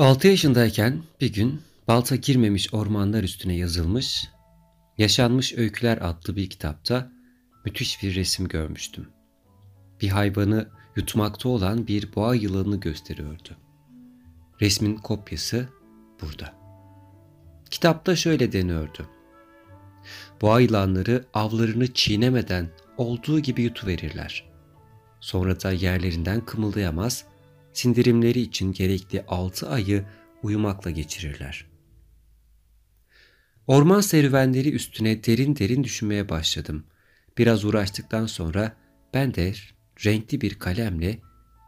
6 yaşındayken bir gün balta girmemiş ormanlar üstüne yazılmış, Yaşanmış Öyküler adlı bir kitapta müthiş bir resim görmüştüm. Bir hayvanı yutmakta olan bir boğa yılanını gösteriyordu. Resmin kopyası burada. Kitapta şöyle deniyordu. Boğa yılanları avlarını çiğnemeden olduğu gibi yutuverirler. Sonra da yerlerinden kımıldayamaz, sindirimleri için gerekli altı ayı uyumakla geçirirler. Orman serüvenleri üstüne derin derin düşünmeye başladım. Biraz uğraştıktan sonra ben de renkli bir kalemle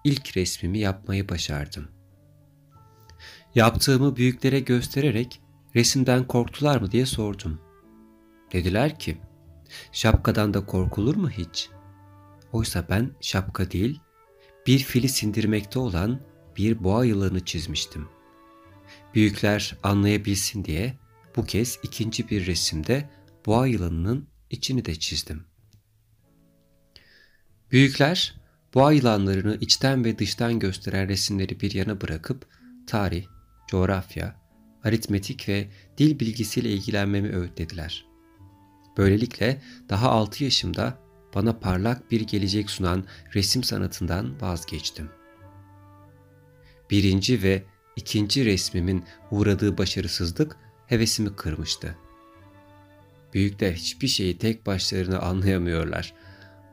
ilk resmimi yapmayı başardım. Yaptığımı büyüklere göstererek resimden korktular mı diye sordum. Dediler ki, şapkadan da korkulur mu hiç? Oysa ben şapka değil, bir fili sindirmekte olan bir boğa yılanı çizmiştim. Büyükler anlayabilsin diye bu kez ikinci bir resimde boğa yılanının içini de çizdim. Büyükler boğa yılanlarını içten ve dıştan gösteren resimleri bir yana bırakıp tarih, coğrafya, aritmetik ve dil bilgisiyle ilgilenmemi öğütlediler. Böylelikle daha 6 yaşımda bana parlak bir gelecek sunan resim sanatından vazgeçtim. Birinci ve ikinci resmimin uğradığı başarısızlık hevesimi kırmıştı. Büyükler hiçbir şeyi tek başlarına anlayamıyorlar.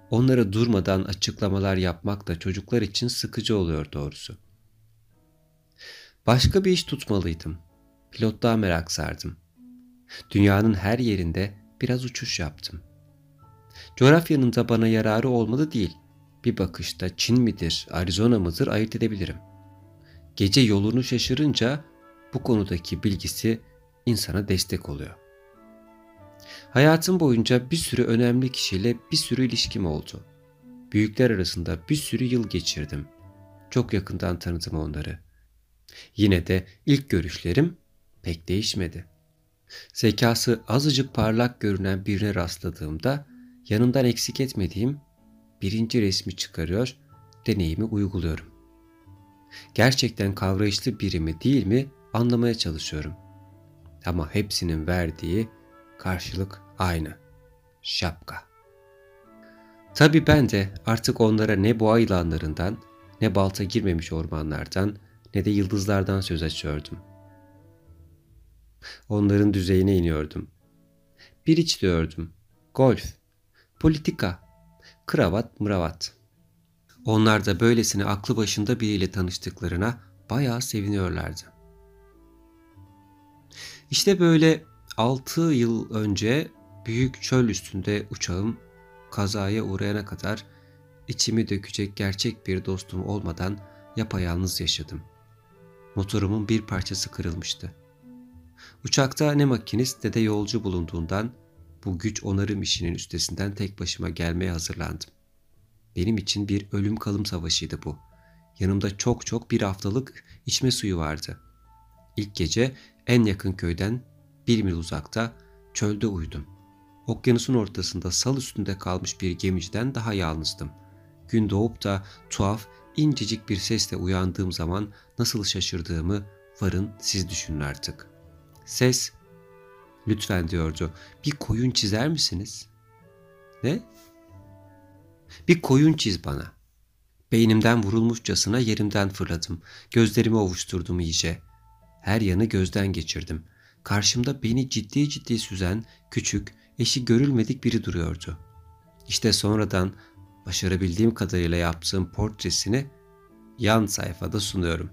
Onlara durmadan açıklamalar yapmak da çocuklar için sıkıcı oluyor doğrusu. Başka bir iş tutmalıydım. Pilotluğa merak sardım. Dünyanın her yerinde biraz uçuş yaptım. Coğrafyanın da bana yararı olmadı değil. Bir bakışta Çin midir, Arizona mıdır ayırt edebilirim. Gece yolunu şaşırınca bu konudaki bilgisi insana destek oluyor. Hayatım boyunca bir sürü önemli kişiyle bir sürü ilişkim oldu. Büyükler arasında bir sürü yıl geçirdim. Çok yakından tanıdım onları. Yine de ilk görüşlerim pek değişmedi. Zekası azıcık parlak görünen birine rastladığımda yanından eksik etmediğim birinci resmi çıkarıyor, deneyimi uyguluyorum. Gerçekten kavrayışlı biri mi değil mi anlamaya çalışıyorum.'' Ama hepsinin verdiği karşılık aynı. Şapka. Tabii ben de artık onlara ne boğa yılanlarından, ne balta girmemiş ormanlardan, ne de yıldızlardan söz açıyordum. Onların düzeyine iniyordum. Bir iç diyordum. Golf, politika, kravat mıravat. Onlar da böylesine aklı başında biriyle tanıştıklarına bayağı seviniyorlardı. İşte böyle 6 yıl önce büyük çöl üstünde uçağım kazaya uğrayana kadar içimi dökecek gerçek bir dostum olmadan yapayalnız yaşadım. Motorumun bir parçası kırılmıştı. Uçakta ne makinist ne de yolcu bulunduğundan bu güç onarım işinin üstesinden tek başıma gelmeye hazırlandım. Benim için bir ölüm kalım savaşıydı bu. Yanımda çok çok bir haftalık içme suyu vardı. İlk gece en yakın köyden bir mil uzakta çölde uyudum. Okyanusun ortasında sal üstünde kalmış bir gemiciden daha yalnızdım. Gün doğup da tuhaf, incecik bir sesle uyandığım zaman nasıl şaşırdığımı varın siz düşünün artık. Ses, lütfen diyordu, bir koyun çizer misiniz? Ne? Bir koyun çiz bana. Beynimden vurulmuşçasına yerimden fırladım. Gözlerimi ovuşturdum iyice. Her yanı gözden geçirdim. Karşımda beni ciddi ciddi süzen, küçük, eşi görülmedik biri duruyordu. İşte sonradan başarabildiğim kadarıyla yaptığım portresini yan sayfada sunuyorum.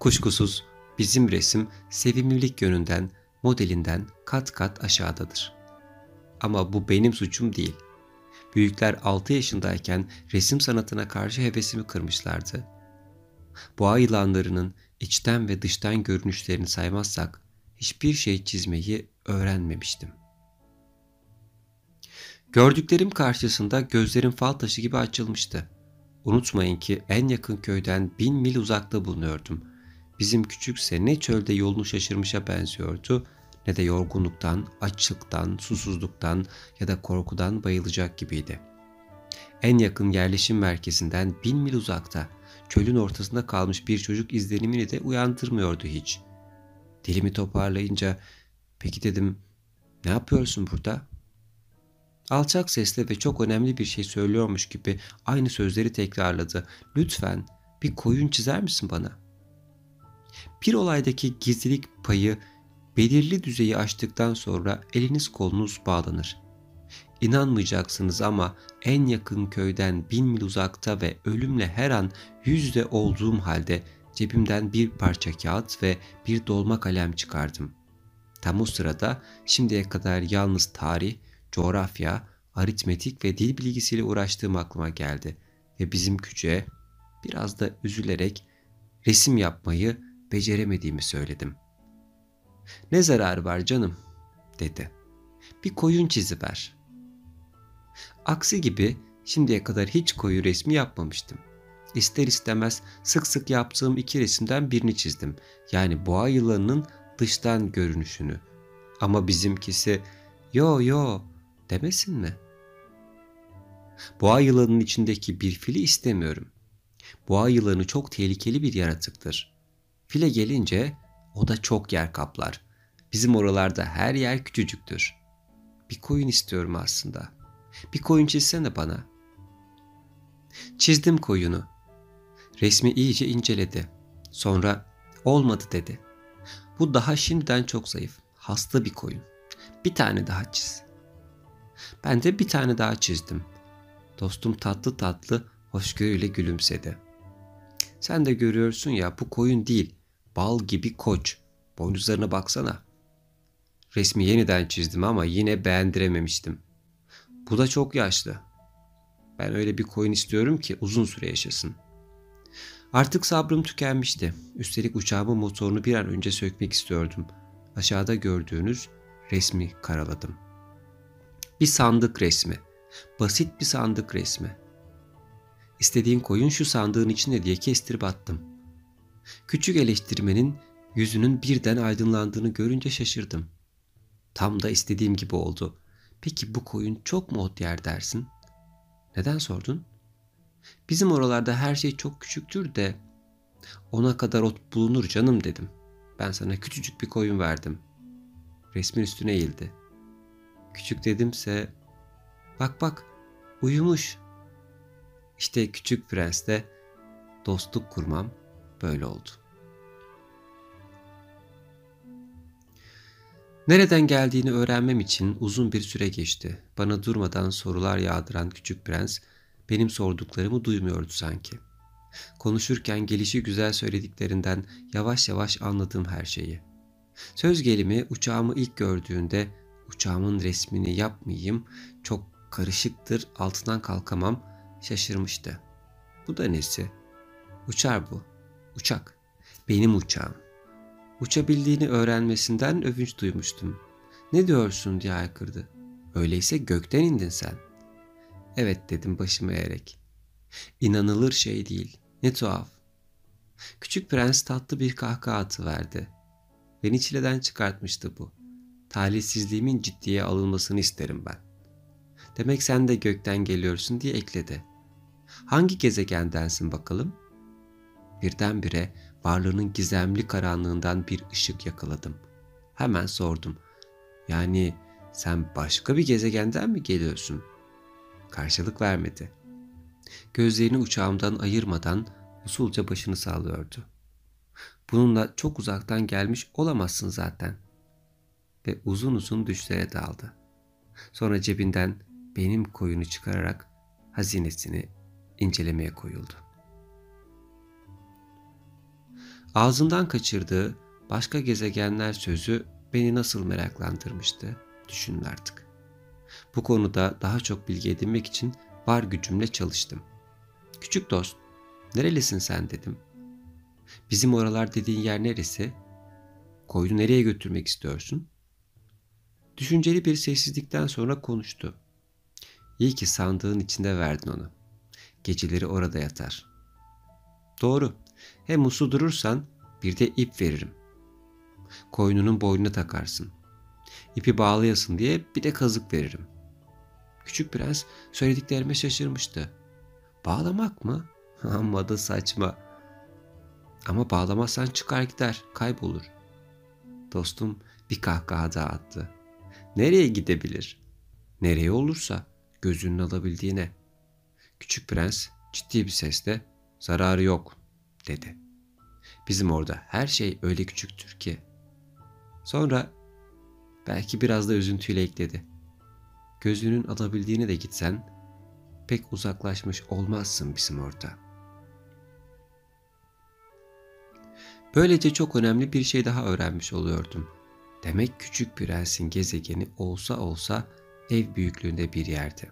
Kuşkusuz bizim resim sevimlilik yönünden, modelinden kat kat aşağıdadır. Ama bu benim suçum değil. Büyükler 6 yaşındayken resim sanatına karşı hevesimi kırmışlardı. Boğa yılanlarının içten ve dıştan görünüşlerini saymazsak hiçbir şey çizmeyi öğrenmemiştim. Gördüklerim karşısında gözlerim fal taşı gibi açılmıştı. Unutmayın ki en yakın köyden bin mil uzakta bulunuyordum. Bizim küçükse ne çölde yolunu şaşırmışa benziyordu ne de yorgunluktan, açlıktan, susuzluktan ya da korkudan bayılacak gibiydi. En yakın yerleşim merkezinden bin mil uzakta çölün ortasında kalmış bir çocuk izlenimini de uyandırmıyordu hiç. Dilimi toparlayınca peki dedim ne yapıyorsun burada? Alçak sesle ve çok önemli bir şey söylüyormuş gibi aynı sözleri tekrarladı. Lütfen bir koyun çizer misin bana? Bir olaydaki gizlilik payı belirli düzeyi aştıktan sonra eliniz kolunuz bağlanır. İnanmayacaksınız ama en yakın köyden bin mil uzakta ve ölümle her an yüzde olduğum halde cebimden bir parça kağıt ve bir dolma kalem çıkardım. Tam o sırada şimdiye kadar yalnız tarih, coğrafya, aritmetik ve dil bilgisiyle uğraştığım aklıma geldi ve bizim küçüğe biraz da üzülerek resim yapmayı beceremediğimi söyledim. Ne zararı var canım dedi. Bir koyun çiziver. Aksi gibi şimdiye kadar hiç koyu resmi yapmamıştım. İster istemez sık sık yaptığım iki resimden birini çizdim. Yani boğa yılanının dıştan görünüşünü. Ama bizimkisi yo yo demesin mi? Boğa yılanının içindeki bir fili istemiyorum. Boğa yılanı çok tehlikeli bir yaratıktır. File gelince o da çok yer kaplar. Bizim oralarda her yer küçücüktür. Bir koyun istiyorum aslında. Bir koyun çizsene bana. Çizdim koyunu. Resmi iyice inceledi. Sonra olmadı dedi. Bu daha şimdiden çok zayıf. Hasta bir koyun. Bir tane daha çiz. Ben de bir tane daha çizdim. Dostum tatlı tatlı hoşgörüyle gülümsedi. Sen de görüyorsun ya bu koyun değil, bal gibi koç. Boynuzlarına baksana. Resmi yeniden çizdim ama yine beğendirememiştim. Bu da çok yaşlı. Ben öyle bir koyun istiyorum ki uzun süre yaşasın. Artık sabrım tükenmişti. Üstelik uçağımın motorunu bir an önce sökmek istiyordum. Aşağıda gördüğünüz resmi karaladım. Bir sandık resmi. Basit bir sandık resmi. İstediğin koyun şu sandığın içinde diye kestirip attım. Küçük eleştirmenin yüzünün birden aydınlandığını görünce şaşırdım. Tam da istediğim gibi oldu. Peki bu koyun çok mu ot yer dersin? Neden sordun? Bizim oralarda her şey çok küçüktür de ona kadar ot bulunur canım dedim. Ben sana küçücük bir koyun verdim. Resmin üstüne eğildi. Küçük dedimse bak bak uyumuş. İşte küçük prensle dostluk kurmam böyle oldu. Nereden geldiğini öğrenmem için uzun bir süre geçti. Bana durmadan sorular yağdıran küçük prens benim sorduklarımı duymuyordu sanki. Konuşurken gelişi güzel söylediklerinden yavaş yavaş anladım her şeyi. Söz gelimi uçağımı ilk gördüğünde uçağımın resmini yapmayayım, çok karışıktır, altından kalkamam, şaşırmıştı. Bu da nesi? Uçar bu. Uçak. Benim uçağım. Uçabildiğini öğrenmesinden övünç duymuştum. Ne diyorsun diye haykırdı. Öyleyse gökten indin sen. Evet dedim başımı eğerek. İnanılır şey değil. Ne tuhaf. Küçük prens tatlı bir kahkaha atıverdi. Beni çileden çıkartmıştı bu. Talihsizliğimin ciddiye alınmasını isterim ben. Demek sen de gökten geliyorsun diye ekledi. Hangi gezegendensin bakalım? Birdenbire varlığının gizemli karanlığından bir ışık yakaladım. Hemen sordum. Yani sen başka bir gezegenden mi geliyorsun? Karşılık vermedi. Gözlerini uçağımdan ayırmadan usulca başını sallıyordu. Bununla çok uzaktan gelmiş olamazsın zaten. Ve uzun uzun düşlere daldı. Sonra cebinden benim koyunu çıkararak hazinesini incelemeye koyuldu. Ağzından kaçırdığı başka gezegenler sözü beni nasıl meraklandırmıştı düşünün artık. Bu konuda daha çok bilgi edinmek için var gücümle çalıştım. Küçük dost, nerelisin sen dedim. Bizim oralar dediğin yer neresi? Koyunu nereye götürmek istiyorsun? Düşünceli bir sessizlikten sonra konuştu. İyi ki sandığın içinde verdin onu. Geceleri orada yatar. Doğru. Hem uslu durursan bir de ip veririm. Koynunun boynuna takarsın. İpi bağlayasın diye bir de kazık veririm. Küçük prens söylediklerime şaşırmıştı. Bağlamak mı? Amma da saçma. Ama bağlamazsan çıkar gider, kaybolur. Dostum bir kahkaha daha attı. Nereye gidebilir? Nereye olursa gözünün alabildiğine. Küçük prens ciddi bir sesle zararı yok dedi. Bizim orada her şey öyle küçüktür ki. Sonra belki biraz da üzüntüyle ekledi. Gözünün alabildiğine de gitsen pek uzaklaşmış olmazsın bizim orada. Böylece çok önemli bir şey daha öğrenmiş oluyordum. Demek küçük prensin gezegeni olsa olsa ev büyüklüğünde bir yerde.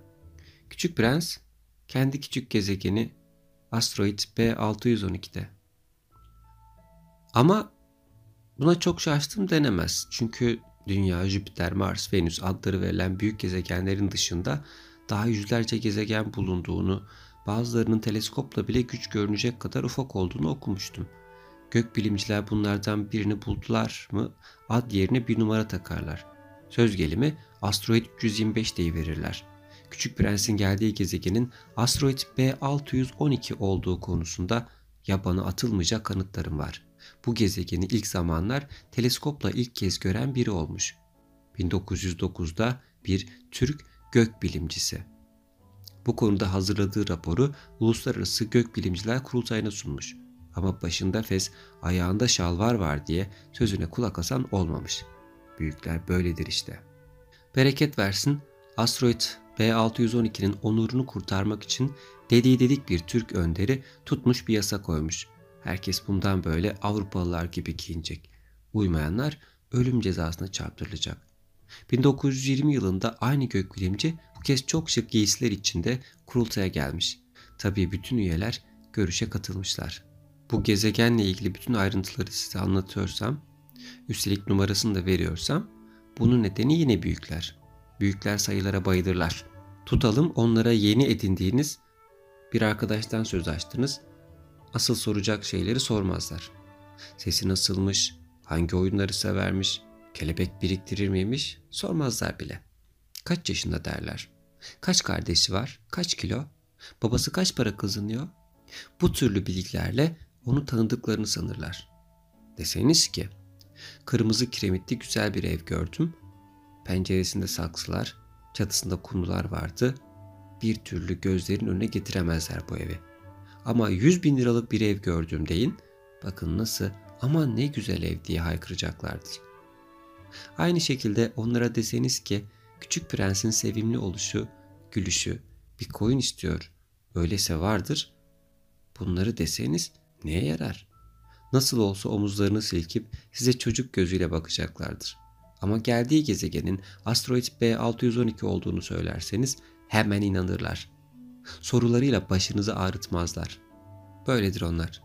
Küçük prens kendi küçük gezegeni asteroid B612'de. Ama buna çok şaştım denemez. Çünkü Dünya, Jüpiter, Mars, Venüs adları verilen büyük gezegenlerin dışında daha yüzlerce gezegen bulunduğunu, bazılarının teleskopla bile güç görünecek kadar ufak olduğunu okumuştum. Gökbilimciler bunlardan birini buldular mı ad yerine bir numara takarlar. Söz gelimi asteroid 325 verirler. Küçük Prens'in geldiği gezegenin asteroid B612 olduğu konusunda yabana atılmayacak kanıtlarım var. Bu gezegeni ilk zamanlar teleskopla ilk kez gören biri olmuş. 1909'da bir Türk gökbilimcisi. Bu konuda hazırladığı raporu Uluslararası Gökbilimciler Kurultayı'na sunmuş. Ama başında fes, ayağında şalvar var diye sözüne kulak asan olmamış. Büyükler böyledir işte. Bereket versin, asteroid B612'nin onurunu kurtarmak için dediği dedik bir Türk önderi tutmuş bir yasa koymuş. Herkes bundan böyle Avrupalılar gibi giyinecek. Uymayanlar ölüm cezasına çarptırılacak. 1920 yılında aynı gökbilimci bu kez çok şık giysiler içinde kurultaya gelmiş. Tabii bütün üyeler görüşe katılmışlar. Bu gezegenle ilgili bütün ayrıntıları size anlatıyorsam, üstelik numarasını da veriyorsam, bunun nedeni yine büyükler. Büyükler sayılara bayılırlar. Tutalım onlara yeni edindiğiniz bir arkadaştan söz açtınız. Asıl soracak şeyleri sormazlar. Sesi nasılmış, hangi oyunları severmiş, kelebek biriktirir miymiş sormazlar bile. Kaç yaşında derler. Kaç kardeşi var, kaç kilo, babası kaç para kazanıyor. Bu türlü bilgilerle onu tanıdıklarını sanırlar. Deseniz ki, kırmızı kiremitli güzel bir ev gördüm. Penceresinde saksılar, çatısında kumrular vardı. Bir türlü gözlerin önüne getiremezler bu evi. Ama 100 bin liralık bir ev gördüm deyin. Bakın nasıl aman ne güzel ev diye haykıracaklardır. Aynı şekilde onlara deseniz ki küçük prensin sevimli oluşu, gülüşü, bir koyun istiyor. Öyleyse vardır. Bunları deseniz neye yarar? Nasıl olsa omuzlarını silkip size çocuk gözüyle bakacaklardır. Ama geldiği gezegenin asteroid B612 olduğunu söylerseniz hemen inanırlar. Sorularıyla başınızı ağrıtmazlar. Böyledir onlar.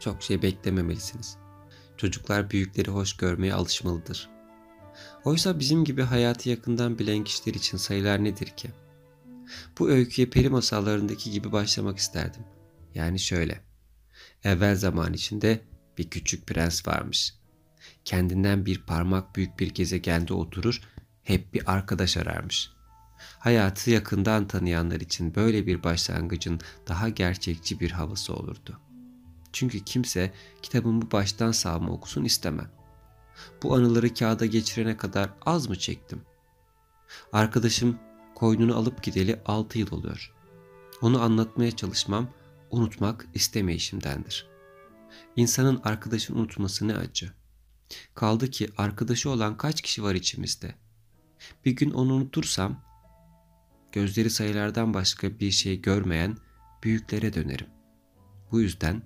Çok şey beklememelisiniz. Çocuklar büyükleri hoş görmeye alışmalıdır. Oysa bizim gibi hayatı yakından bilen kişiler için sayılar nedir ki? Bu öyküye peri masallarındaki gibi başlamak isterdim. Yani şöyle. Evvel zaman içinde bir küçük prens varmış. Kendinden bir parmak büyük bir gezegende oturur, hep bir arkadaş ararmış. Hayatı yakından tanıyanlar için böyle bir başlangıcın daha gerçekçi bir havası olurdu. Çünkü kimse kitabımı baştan sağma okusun istemem. Bu anıları kağıda geçirene kadar az mı çektim? Arkadaşım koynunu alıp gideli 6 yıl oluyor. Onu anlatmaya çalışmam, unutmak istemeyişimdendir. İnsanın arkadaşını unutması ne acı. Kaldı ki arkadaşı olan kaç kişi var içimizde. Bir gün onu unutursam, gözleri sayılardan başka bir şey görmeyen büyüklere dönerim. Bu yüzden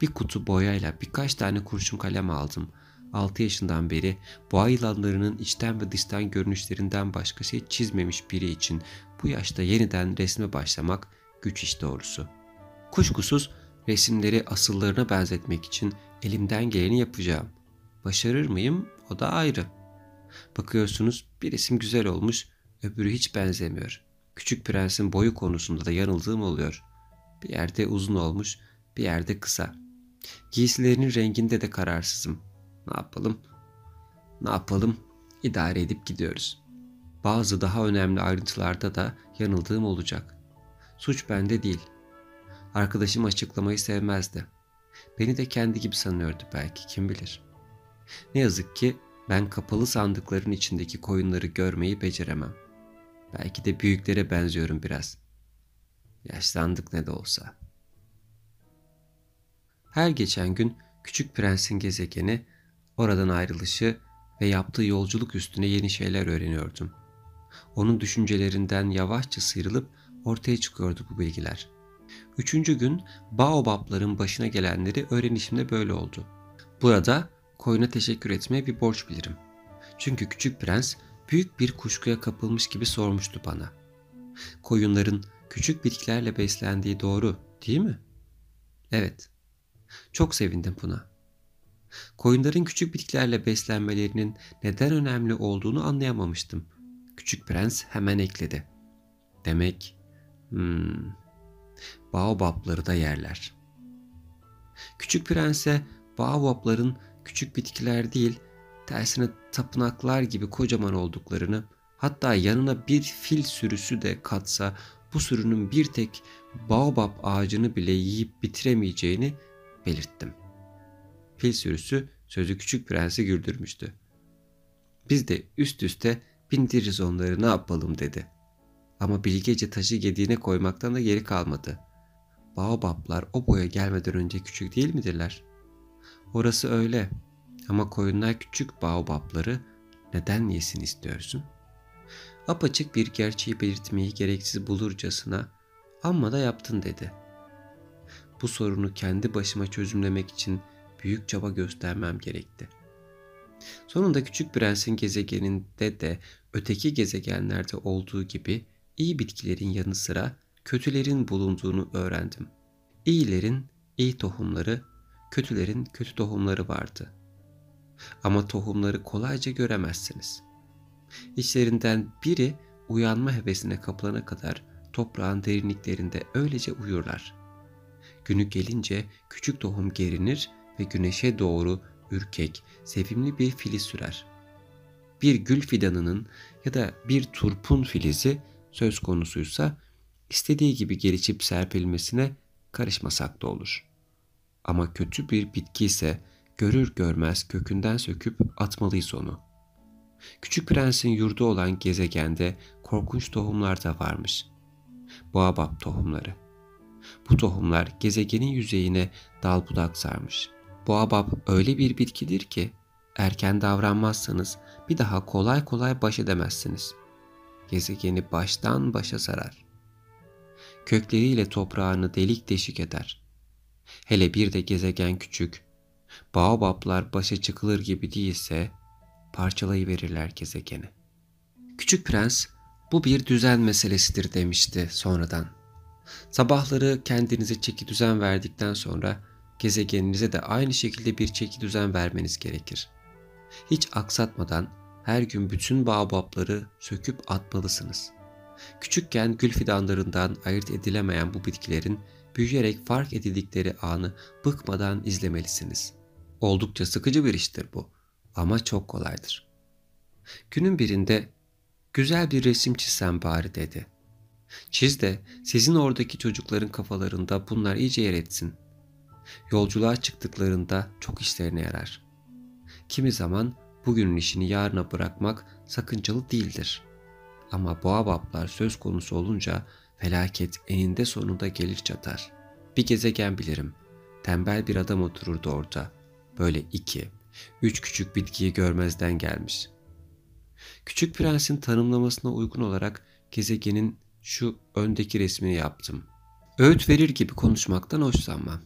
bir kutu boyayla birkaç tane kurşun kalem aldım. 6 yaşından beri boğa yılanlarının içten ve dıştan görünüşlerinden başka şey çizmemiş biri için bu yaşta yeniden resme başlamak güç iş doğrusu. Kuşkusuz resimleri asıllarına benzetmek için elimden geleni yapacağım. Başarır mıyım o da ayrı. Bakıyorsunuz bir resim güzel olmuş, öbürü hiç benzemiyor. Küçük Prens'in boyu konusunda da yanıldığım oluyor. Bir yerde uzun olmuş, bir yerde kısa. Giysilerinin renginde de kararsızım. Ne yapalım? Ne yapalım? İdare edip gidiyoruz. Bazı daha önemli ayrıntılarda da yanıldığım olacak. Suç bende değil. Arkadaşım açıklamayı sevmezdi. Beni de kendi gibi sanıyordu belki kim bilir. Ne yazık ki ben kapalı sandıkların içindeki koyunları görmeyi beceremem. Belki de büyüklere benziyorum biraz. Yaşlandık ne de olsa. Her geçen gün Küçük Prens'in gezegeni, oradan ayrılışı ve yaptığı yolculuk üstüne yeni şeyler öğreniyordum. Onun düşüncelerinden yavaşça sıyrılıp ortaya çıkıyordu bu bilgiler. Üçüncü gün Baobab'ların başına gelenleri öğrenişimde böyle oldu. Burada koyuna teşekkür etmeye bir borç bilirim. Çünkü küçük prens büyük bir kuşkuya kapılmış gibi sormuştu bana. Koyunların küçük bitkilerle beslendiği doğru değil mi? Evet. Çok sevindim buna. Koyunların küçük bitkilerle beslenmelerinin neden önemli olduğunu anlayamamıştım. Küçük prens hemen ekledi. Demek hmm, baobabları da yerler. Küçük prense baobabların küçük bitkiler değil, tersine tapınaklar gibi kocaman olduklarını, hatta yanına bir fil sürüsü de katsa bu sürünün bir tek baobab ağacını bile yiyip bitiremeyeceğini belirttim. Fil sürüsü sözü küçük prensi güldürmüştü. Biz de üst üste bindiririz onları ne yapalım dedi. Ama bilgece taşı gediğine koymaktan da geri kalmadı. Baobablar o boya gelmeden önce küçük değil midirler? Orası öyle ama koyunlar küçük baobabları neden yesin istiyorsun? Apaçık bir gerçeği belirtmeyi gereksiz bulurcasına amma da yaptın dedi. Bu sorunu kendi başıma çözümlemek için büyük çaba göstermem gerekti. Sonunda küçük prensin gezegeninde de öteki gezegenlerde olduğu gibi iyi bitkilerin yanı sıra kötülerin bulunduğunu öğrendim. İyilerin iyi tohumları, kötülerin kötü tohumları vardı. Ama tohumları kolayca göremezsiniz. İçlerinden biri uyanma hevesine kapılana kadar toprağın derinliklerinde öylece uyurlar. Günü gelince küçük tohum gerinir ve güneşe doğru ürkek, sevimli bir filiz sürer. Bir gül fidanının ya da bir turpun filizi söz konusuysa istediği gibi gelişip serpilmesine karışmasak da olur. Ama kötü bir bitki ise görür görmez kökünden söküp atmalıyız onu. Küçük prensin yurdu olan gezegende korkunç tohumlar da varmış. Boğabap tohumları. Bu tohumlar gezegenin yüzeyine dal budak sarmış. Boğabap öyle bir bitkidir ki erken davranmazsanız bir daha kolay kolay baş edemezsiniz. Gezegeni baştan başa sarar. Kökleriyle toprağını delik deşik eder. Hele bir de gezegen küçük, baobablar başa çıkılır gibi değilse parçalayıverirler gezegeni. Küçük prens bu bir düzen meselesidir demişti sonradan. Sabahları kendinize çeki düzen verdikten sonra gezegeninize de aynı şekilde bir çeki düzen vermeniz gerekir. Hiç aksatmadan her gün bütün baobabları söküp atmalısınız. Küçükken gül fidanlarından ayırt edilemeyen bu bitkilerin büyüyerek fark edildikleri anı bıkmadan izlemelisiniz. Oldukça sıkıcı bir iştir bu ama çok kolaydır. Günün birinde güzel bir resim çizsem bari dedi. Çiz de sizin oradaki çocukların kafalarında bunlar iyice yer etsin. Yolculuğa çıktıklarında çok işlerine yarar. Kimi zaman bugünün işini yarına bırakmak sakıncalı değildir. Ama boğabaplar söz konusu olunca felaket eninde sonunda gelir çatar. Bir gezegen bilirim. Tembel bir adam otururdu orada. Böyle iki, üç küçük bitkiyi görmezden gelmiş. Küçük Prens'in tanımlamasına uygun olarak gezegenin şu öndeki resmini yaptım. Öğüt verir gibi konuşmaktan hoşlanmam.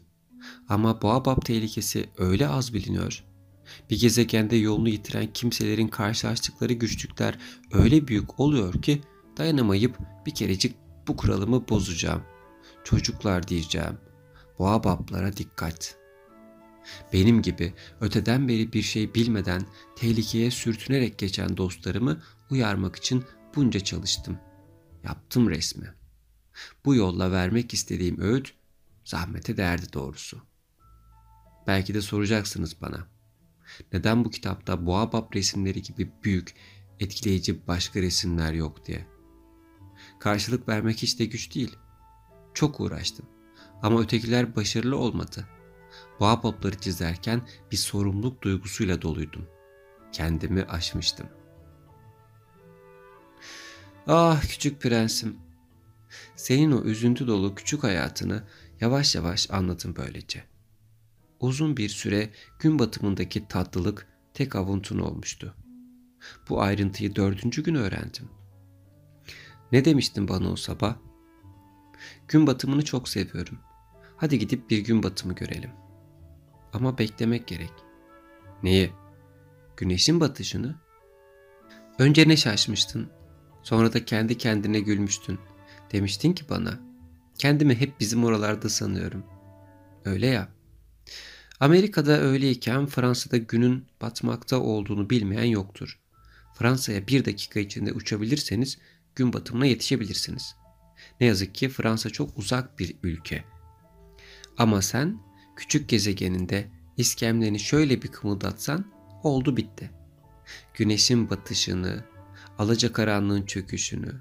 Ama Boabab tehlikesi öyle az biliniyor. Bir gezegende yolunu yitiren kimselerin karşılaştıkları güçlükler öyle büyük oluyor ki dayanamayıp bir kerecik bu kuralımı bozacağım. Çocuklar diyeceğim. Boabablara dikkat. Benim gibi öteden beri bir şey bilmeden tehlikeye sürtünerek geçen dostlarımı uyarmak için bunca çalıştım. Yaptım resmi. Bu yolla vermek istediğim öğüt zahmete değerdi doğrusu. Belki de soracaksınız bana. Neden bu kitapta boğabab resimleri gibi büyük, etkileyici başka resimler yok diye. Karşılık vermek hiç de güç değil. Çok uğraştım. Ama ötekiler başarılı olmadı. Boğa popları çizerken bir sorumluluk duygusuyla doluydum. Kendimi aşmıştım. Ah küçük prensim. Senin o üzüntü dolu küçük hayatını yavaş yavaş anlatın böylece. Uzun bir süre gün batımındaki tatlılık tek avuntun olmuştu. Bu ayrıntıyı dördüncü gün öğrendim. Ne demiştin bana o sabah? Gün batımını çok seviyorum. Hadi gidip bir gün batımı görelim. Ama beklemek gerek. Neyi? Güneşin batışını? Önce ne şaşmıştın? Sonra da kendi kendine gülmüştün. Demiştin ki bana, kendimi hep bizim oralarda sanıyorum. Öyle ya. Amerika'da öyleyken Fransa'da günün batmakta olduğunu bilmeyen yoktur. Fransa'ya bir dakika içinde uçabilirseniz gün batımına yetişebilirsiniz. Ne yazık ki Fransa çok uzak bir ülke. Ama sen küçük gezegeninde iskemleni şöyle bir kımıldatsan oldu bitti. Güneşin batışını, alacakaranlığın çöküşünü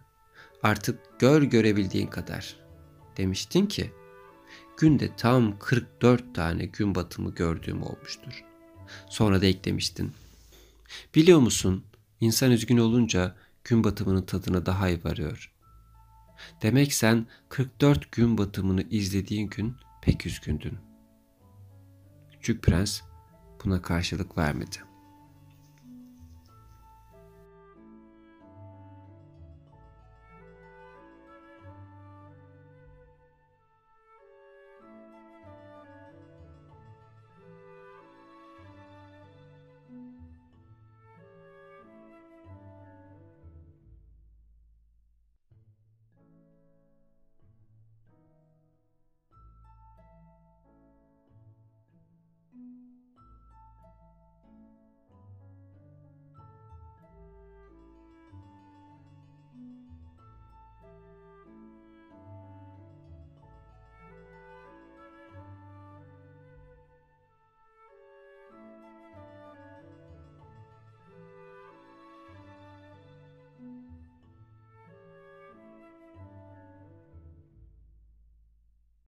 artık gör görebildiğin kadar. Demiştin ki günde tam 44 tane gün batımı gördüğüm olmuştur. Sonra da eklemiştin. Biliyor musun insan üzgün olunca gün batımının tadına daha iyi varıyor. Demek sen 44 gün batımını izlediğin gün pek üzgündün. Küçük prens buna karşılık vermedi.''